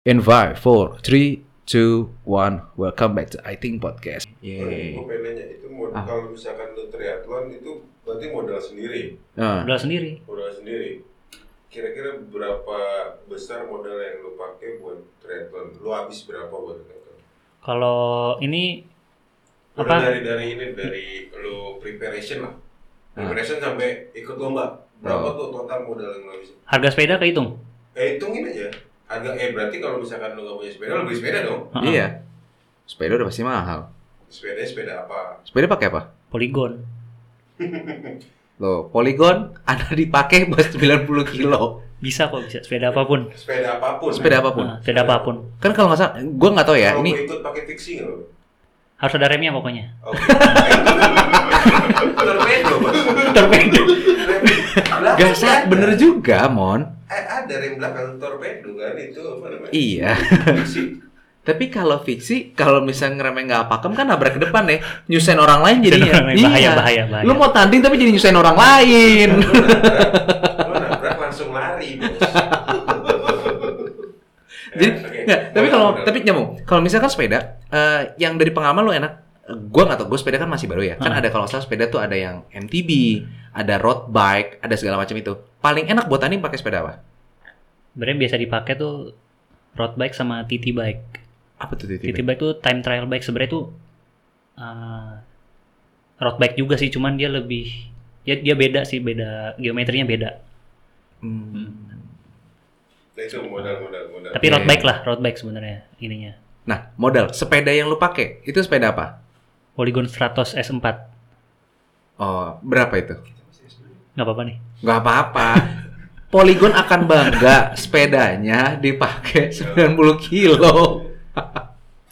In 5, 4, 3, 2, 1 Welcome back to I Think Podcast Yeay Gue pengen nanya, itu mod- Ah. kalau misalkan lu triathlon itu berarti modal sendiri, nah, Modal sendiri. modal sendiri. Kira-kira berapa besar modal yang lu pakai buat triathlon? Lu habis berapa buat triathlon? Kalau ini Udah Apa? dari dari ini dari lu preparation lah. Preparation sampai ikut lomba. Berapa Oh. tuh total modal yang lu habisin? harga sepeda kehitung. Eh hitungin aja. Harga eh berarti kalau misalkan lu gak punya sepeda, lu beli sepeda dong. Heeh. Iya Sepeda udah pasti mahal Sepeda sepeda apa? Sepeda pakai apa? Polygon. Loh, Polygon ada dipakai buat 90 kilo Bisa kok bisa sepeda apa pun. Sepeda apa pun. Sepeda apa pun Nah, sepeda apa pun. Kan kalau nggak salah, gue nggak tahu ya Kalau Ini gua ikut pakai fixie nggak lu? Harus ada remnya pokoknya. Oke. Torpedo. Torpedo. Gak bener juga, Mon ada rem belakang torpedo kan itu apa namanya? Iya. Tapi kalau fiksi, kalau misalnya ngeremnya nggak pakem kan nabrak ke depan ya, nyusahin orang lain jadinya. Bahaya, Iya. bahaya, bahaya. Lu mau tanding tapi jadi nyusahin orang lain. Lu nabrak, lu nabrak langsung lari, bos. jadi Ya, nggak, tapi kalau tapi nyambung. Kalau misalkan sepeda, eh, yang dari pengalaman lu enak. Gua nggak tau, gue sepeda kan masih baru ya. Kan Hmm. ada kalau salah sepeda tuh ada yang MTB, ada road bike, ada segala macam itu. Paling enak buat tanding pakai sepeda apa? Sebenarnya biasa dipakai tuh road bike sama TT bike. Apa tuh TT titik? bike tuh time trial bike sebenarnya tuh uh, road bike juga sih, cuman dia lebih ya dia beda sih, beda geometrinya beda. Hmm. Nah, itu modal modal modal. Tapi Oke. road bike lah, road bike sebenarnya ininya. Nah, modal sepeda yang lu pakai itu sepeda apa? Polygon Stratos S4. Oh, berapa itu? Nggak apa-apa nih. Gak apa-apa. Polygon akan bangga sepedanya dipakai 90 kilo.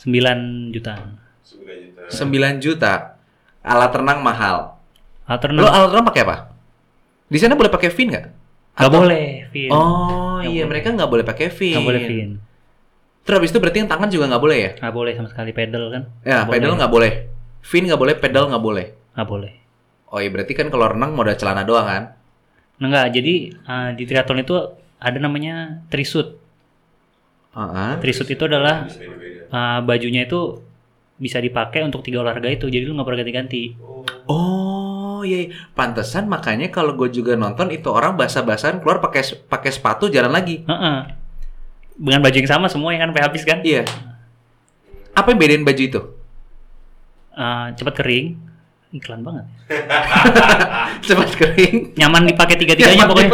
9 jutaan. 9 juta. 9 juta. Alat renang mahal. Alternate Lo alat renang pakai apa? Di sana boleh pakai fin nggak? Atau- boleh, Vin. Oh Nggak iya, boleh. mereka nggak boleh pakai fin. Nggak boleh, Vin. Terus habis itu berarti yang tangan juga nggak boleh ya? Nggak boleh sama sekali pedal kan? Ya, Nggak pedal nggak boleh. Fin nggak boleh, pedal nggak boleh. Nggak boleh. Oh iya, berarti kan kalau renang modal celana doang kan? Nah, nggak, jadi uh, di triathlon itu ada namanya trisuit. Heeh. Trisuit itu adalah uh, bajunya itu bisa dipakai untuk tiga olahraga itu, jadi lu nggak perlu ganti-ganti. Oh, iya, iya. pantesan makanya kalau gue juga nonton itu orang basah-basahan keluar pakai pakai sepatu jalan lagi. Heeh. Dengan baju yang sama semua yang kan sampai habis kan? Iya. Apa yang bedain baju itu? Uh, cepat kering, iklan banget. Cepat kering. Nyaman dipakai tiga-tiganya Nyaman pokoknya.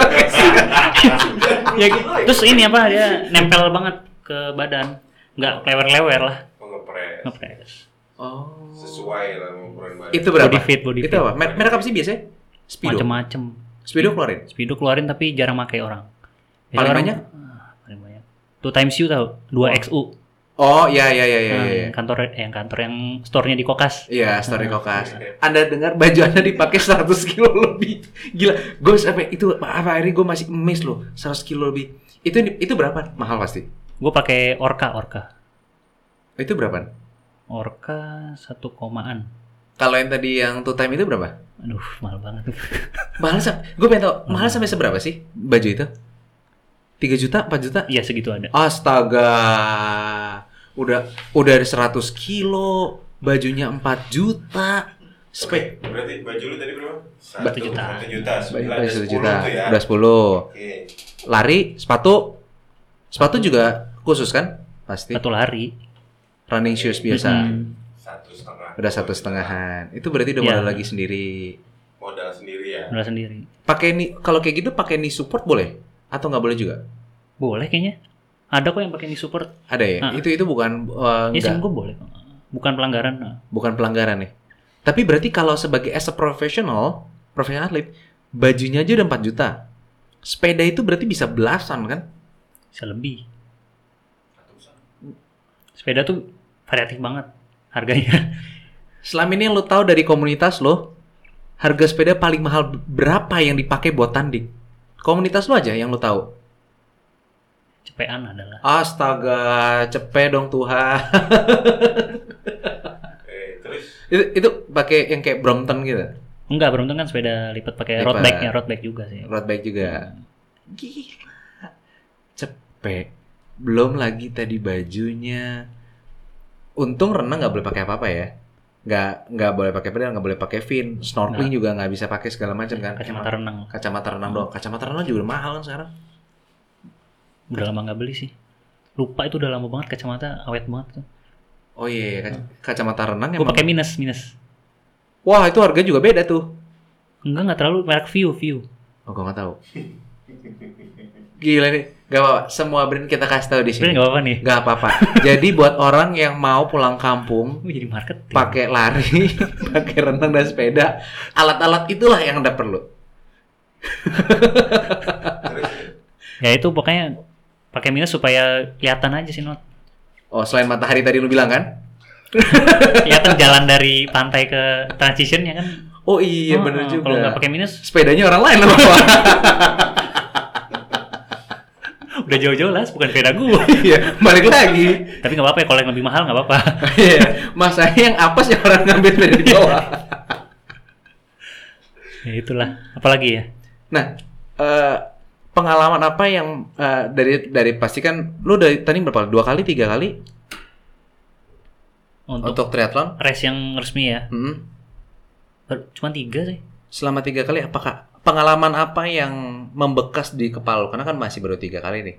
ya, terus ini apa dia nempel banget ke badan, nggak lewer-lewer lah, pengepres. ngepres. Oh. Sesuai lah sama ukuran badan. Itu berapa? Body fit, body itu fit. apa? Mer- Merek apa sih biasanya? Speedo. Macem-macem. Speedo keluarin. Speedo keluarin tapi jarang pakai orang. Biasanya Paling orang- banyak? Ah, paling banyak. Two times U tau, dua XU. Oh iya iya iya iya. Nah, yang kantor eh, yang kantor yang store-nya di Kokas. Iya, story kokas. Oke. Anda dengar baju Anda dipakai 100 kilo lebih. Gila, gue sampai itu apa hari gue masih emes loh, 100 kilo lebih. Itu itu berapa? Mahal pasti. Gue pakai Orca, Orca. Itu berapa? Orca satu komaan. Kalau yang tadi yang two time itu berapa? Aduh, mahal banget. Mahal sam gue pengen tau, mahal sampai seberapa sih baju itu? 3 juta, 4 juta? Iya segitu ada. Astaga. Udah udah ada 100 kilo, bajunya 4 juta. Spe Oke, berarti baju lu tadi berapa? Satu juta. Satu juta. baju Sembilan, baju ada 1 sepuluh juta. tuh ya. Udah 10. Oke. Lari, sepatu. Sepatu juga khusus kan? Pasti. Satu lari. Running shoes biasa. Mm-mm. Satu setengah. Udah satu setengahan. Itu berarti udah Iya. modal lagi sendiri. Modal sendiri ya. Udah sendiri. Pakai nih kalau kayak gitu pakai knee support boleh atau nggak boleh juga? Boleh kayaknya. Ada kok yang pakai knee support. Ada ya? Ah. Itu itu bukan uh, Ya gue boleh. Bukan pelanggaran. nah. bukan pelanggaran nih. Tapi berarti kalau sebagai as a professional, profesional atlet, bajunya aja udah 4 juta. Sepeda itu berarti bisa belasan kan? Bisa lebih. Sepeda tuh variatif banget harganya. Selama ini yang lo tahu dari komunitas lo, harga sepeda paling mahal berapa yang dipakai buat tanding? Komunitas lo aja yang lo tahu. Cepean adalah. Astaga, cepet dong Tuhan. Eh, terus itu itu pakai yang kayak Brompton gitu. Enggak, beruntung kan sepeda lipat pakai road bike-nya, road bike juga sih. Road bike juga. Gila. Cepet. belum lagi tadi bajunya. Untung renang nggak boleh pakai apa-apa ya. Nggak nggak boleh pakai pedal, nggak boleh pakai fin, snorkeling juga nggak bisa pakai segala macam kan. Kacamata renang. Kacamata renang doang. Kacamata renang juga mahal kan sekarang. Udah lama nggak beli sih. Lupa itu udah lama banget kacamata awet banget tuh. Oh iya, iya, kac- kacamata renang Gue pakai minus minus. Wah itu harga juga beda tuh. Enggak nggak terlalu merek view view. Oh gue nggak tahu. Gila nih, gak apa-apa. Semua brand kita kasih tahu di sini. nggak apa-apa nih. Gak apa-apa. Jadi buat orang yang mau pulang kampung jadi marketing. pakai lari, pakai renang dan sepeda, alat-alat itulah yang anda perlu. Ya itu pokoknya pakai minus supaya kelihatan aja sih not. Oh selain matahari tadi lu bilang kan? Kelihatan jalan dari pantai ke transitionnya kan. Oh iya Oh, bener oh, juga. Kalau nggak pakai minus Sepedanya orang lain apa? udah jauh-jauh lah, bukan sepeda gue. Iya, balik lagi. Tapi nggak apa-apa ya, kalau yang lebih mahal nggak apa-apa. Iya, masanya yang apes yang orang ngambil sepeda di bawah. ya itulah. Apalagi ya? Nah, eh, pengalaman apa yang eh, dari dari pasti kan lu dari tadi berapa? Dua kali, tiga kali Untuk, untuk triathlon? race yang resmi ya, Mm-mm. baru- cuma tiga sih. Selama tiga kali, apakah pengalaman apa yang membekas di kepala lu? Karena kan masih baru tiga kali nih.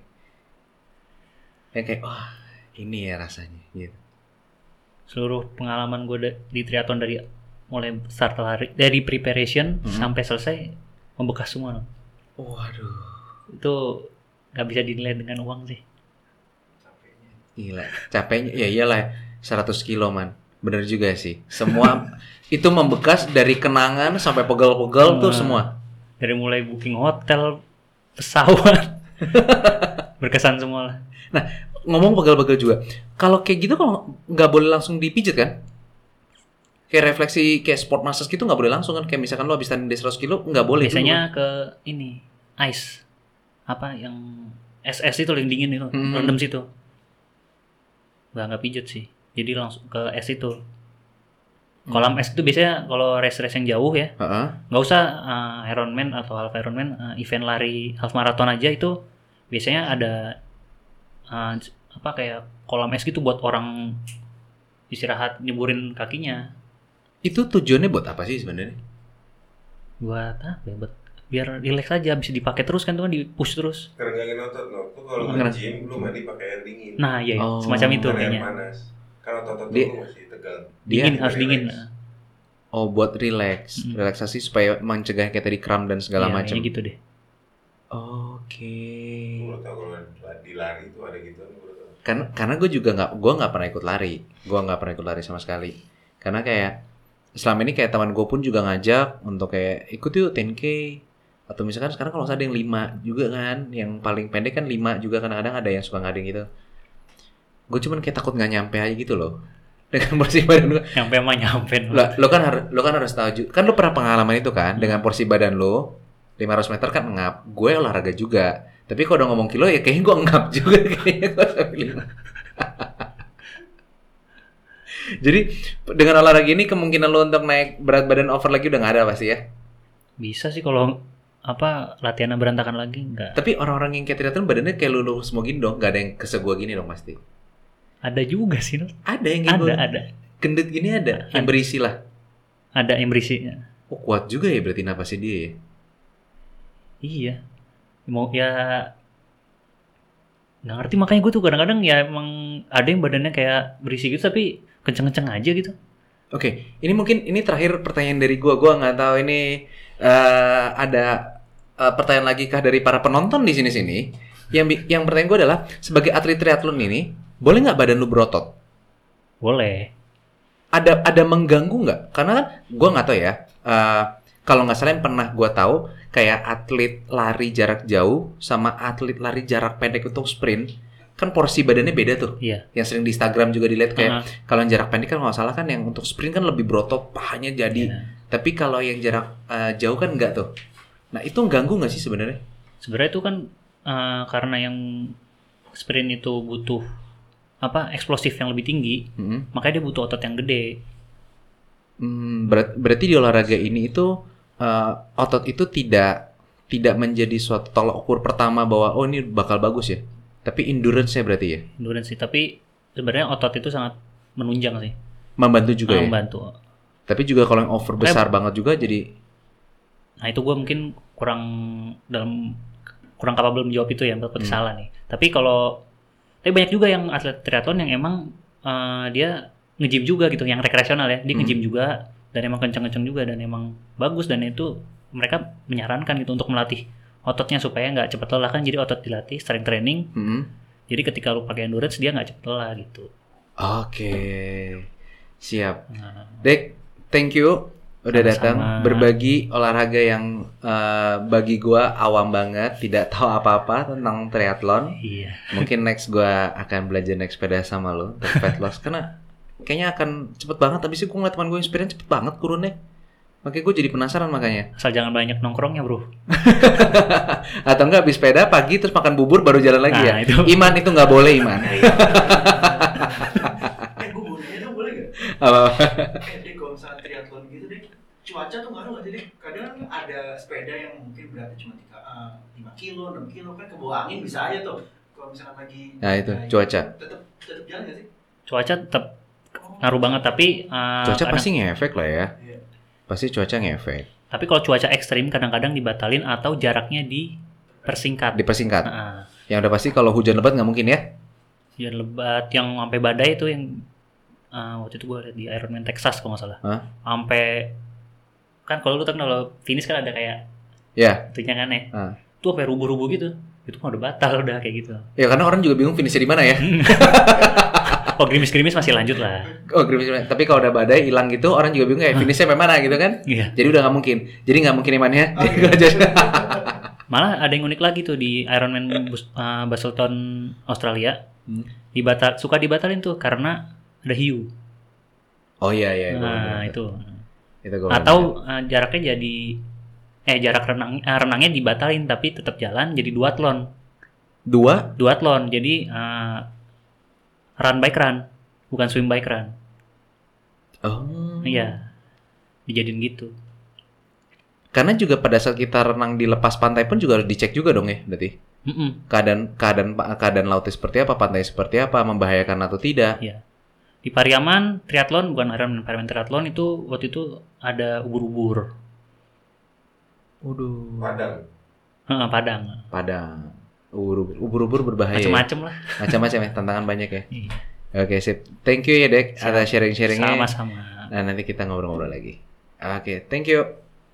Yang kayak, wah ini ya rasanya. Gitu. Seluruh pengalaman gue di triathlon dari mulai start lari, dari preparation Mhm. sampai selesai membekas semua. Waduh, Itu nggak bisa dinilai dengan uang sih. gila. Capeknya, ya iyalah 100 kilo man. Bener juga sih. Semua itu membekas dari kenangan sampai pegel-pegel tuh Nah. semua. Dari mulai booking hotel, pesawat, berkesan semua lah. Nah, ngomong pegel-pegel juga. Kalau kayak gitu kalau nggak boleh langsung dipijit kan? Kayak refleksi kayak sport masters gitu nggak boleh langsung kan? Kayak misalkan lo habis tanding di 100 kilo nggak boleh. Biasanya ke ini ice apa yang SS itu yang dingin itu Hmm. rendam situ. Nggak nggak pijet sih. Jadi langsung ke es itu. Kolam es itu biasanya kalau race-race yang jauh ya, dulu. Heeh. nggak usah uh, Ironman atau half Ironman, uh, event lari half marathon aja itu biasanya ada uh, apa kayak kolam es gitu buat orang istirahat nyeburin kakinya. Itu tujuannya buat apa sih sebenarnya? Buat apa ya? Buat biar relax aja bisa dipakai terus kan tuh kan di push terus. Kerenggangin otot no. Tuh kalau Keren. nge-gym lu mandi pakai air dingin. Nah, iya, Oh. semacam itu air kayaknya. panas. Kalau otot lu masih tegang. Dingin Dia harus dingin. relax. oh buat relax, Mm. relaksasi supaya mencegah kayak tadi kram dan segala Iya, macam. gitu deh. Oke. Gue tau kalau di lari itu ada gitu. Gua tau. Karena karena gue juga nggak, gue nggak pernah ikut lari. Gue nggak pernah ikut lari sama sekali. Karena kayak selama ini kayak teman gue pun juga ngajak untuk kayak ikut yuk 10k atau misalkan sekarang kalau ada yang 5 juga kan yang paling pendek kan 5 juga kadang-kadang ada yang suka ngadeng gitu. Gue cuman kayak takut nggak nyampe aja gitu loh. Dengan porsi badan lu Nyampe mah nyampe. lo, lo kan harus lo kan harus tahu kan lo pernah pengalaman itu kan dengan porsi badan lo 500 meter kan ngap. Gue olahraga juga. Tapi kalau udah ngomong kilo ya kayaknya gue ngap juga kayaknya gue sampai lima. Jadi dengan olahraga ini kemungkinan lo untuk naik berat badan over lagi udah nggak ada pasti ya? Bisa sih kalau apa latihannya berantakan lagi enggak. tapi orang-orang yang kayak triathlon badannya kayak lu semua gini dong nggak ada yang kesegua gini dong pasti Ada juga sih, Nur. ada yang kayak Ada, gua- ada. gendut gini ada yang berisi lah Ada yang berisi. oh kuat juga ya berarti napasnya dia ya Iya. Mau ya nggak ngerti makanya gue tuh kadang-kadang ya emang ada yang badannya kayak berisi gitu tapi kenceng-kenceng aja gitu. Oke, ini mungkin ini terakhir pertanyaan dari gua. Gua nggak tahu ini eh, ada eh, pertanyaan lagi kah dari para penonton di sini-sini. Yang yang pertanyaan gua adalah sebagai atlet triathlon ini, boleh nggak badan lu berotot? Boleh. Ada ada mengganggu nggak? Karena kan gua nggak tahu ya. eh, kalau nggak salah yang pernah gua tahu kayak atlet lari jarak jauh sama atlet lari jarak pendek untuk sprint kan porsi badannya beda tuh. Iya. Yang sering di Instagram juga dilihat kayak Aha. kalau yang jarak pendek kan nggak salah kan yang untuk sprint kan lebih berotot pahanya jadi Iya. tapi kalau yang jarak eh, jauh kan enggak tuh nah itu ganggu nggak sih sebenarnya Sebenarnya itu kan eh, karena yang sprint itu butuh apa eksplosif yang lebih tinggi, Mm-mm. makanya dia butuh otot yang gede. Hmm, berat- berarti di olahraga ini itu eh, otot itu tidak tidak menjadi suatu tolak ukur pertama bahwa oh ini bakal bagus ya Tapi endurance-nya berarti ya? endurance sih tapi sebenarnya otot itu sangat menunjang sih Membantu juga ya? membantu Tapi juga kalau yang over besar banget juga jadi nah itu gue mungkin kurang dalam kurang capable menjawab itu ya takut Hmm. salah nih tapi kalau tapi banyak juga yang atlet triathlon yang emang eh, dia nge-gym juga gitu yang rekreasional ya dia Hmm. nge-gym juga dan emang kenceng-kenceng juga dan emang bagus dan itu mereka menyarankan gitu untuk melatih ototnya supaya nggak cepat lelah kan jadi otot dilatih strength training Mm-mm. jadi ketika lu pakai endurance dia nggak cepet lelah gitu Oke. Siap. Nah, Dek, thank you udah datang berbagi olahraga yang eh, bagi gua awam banget, tidak tahu apa-apa tentang triathlon. iya Mungkin next gua akan belajar naik sepeda sama lo untuk fat loss karena kayaknya akan cepet banget. Tapi sih gua ngeliat teman gue yang sepeda cepet banget turunnya. Makanya gue jadi penasaran makanya. asal jangan banyak nongkrongnya bro Atau enggak habis sepeda pagi terus makan bubur baru jalan lagi Nah, ya. itu. Iman itu nggak boleh iman. eh boleh gak? Apa? Eh deh kalau misalnya triathlon gitu deh cuaca tuh ngaruh gak sih deh? Kadang kan ada sepeda yang mungkin beratnya cuma 3, 5 kilo, 6 kilo kan ke bawah angin bisa aja tuh kalau misalnya lagi Nah, itu, cuaca. tetap tetap jalan gak sih? cuaca tetap Oh, ngaruh banget tapi eh, Cuaca kadang- pasti ngefek lah ya. Iya. Pasti cuaca ngefek. Tapi kalau cuaca ekstrim kadang-kadang dibatalin atau jaraknya dipersingkat. Dipersingkat. Nah, Yang udah pasti kalau hujan lebat nggak mungkin ya. hujan lebat yang sampai badai itu yang eh, waktu itu gue di Ironman Texas kalau nggak salah. Hah? Sampai kan kalau lu kan kalau finish kan ada kayak Ya. itunya kan ya. Ah. Tuh sampai rubuh-rubuh gitu. Itu mah udah batal udah kayak gitu. Ya karena orang juga bingung finishnya di mana ya. Oh gerimis-gerimis masih lanjut lah. Oh gerimis. Tapi kalau udah badai hilang gitu, orang juga bingung kayak finishnya mana gitu kan. Iya. Jadi udah nggak mungkin. Jadi nggak mungkin imannya. Oh, Jadi iya. Malah ada yang unik lagi tuh di Ironman eh, Busselton Australia. Hmm. Dibatal suka dibatalin tuh karena ada hiu. Oh iya iya. gua Nah, bener. itu. Itu gua. Atau eh, jaraknya jadi eh jarak renang eh, renangnya dibatalin tapi tetap jalan jadi duathlon. dua. Duathlon jadi eh, run bike run bukan swim bike run. Oh. Iya. Dijadiin gitu. Karena juga pada saat kita renang di lepas pantai pun juga harus dicek juga dong ya, berarti. Mm-mm. Keadaan keadaan keadaan lautnya seperti apa, pantai seperti apa, membahayakan atau tidak. Iya. Di Pariaman triathlon bukan Ironman Pariaman triathlon itu waktu itu ada ubur-ubur. Waduh. Padang. Heeh, Padang. Padang. Ubur-ubur, ubur-ubur berbahaya. ya? Macem-macem lah. Macam-macam ya, tantangan banyak ya. Iya. Oke, sip. Thank you ya, Dek, atas sharing-sharingnya. Sama-sama. Nah, nanti kita ngobrol-ngobrol lagi. Oke, thank you.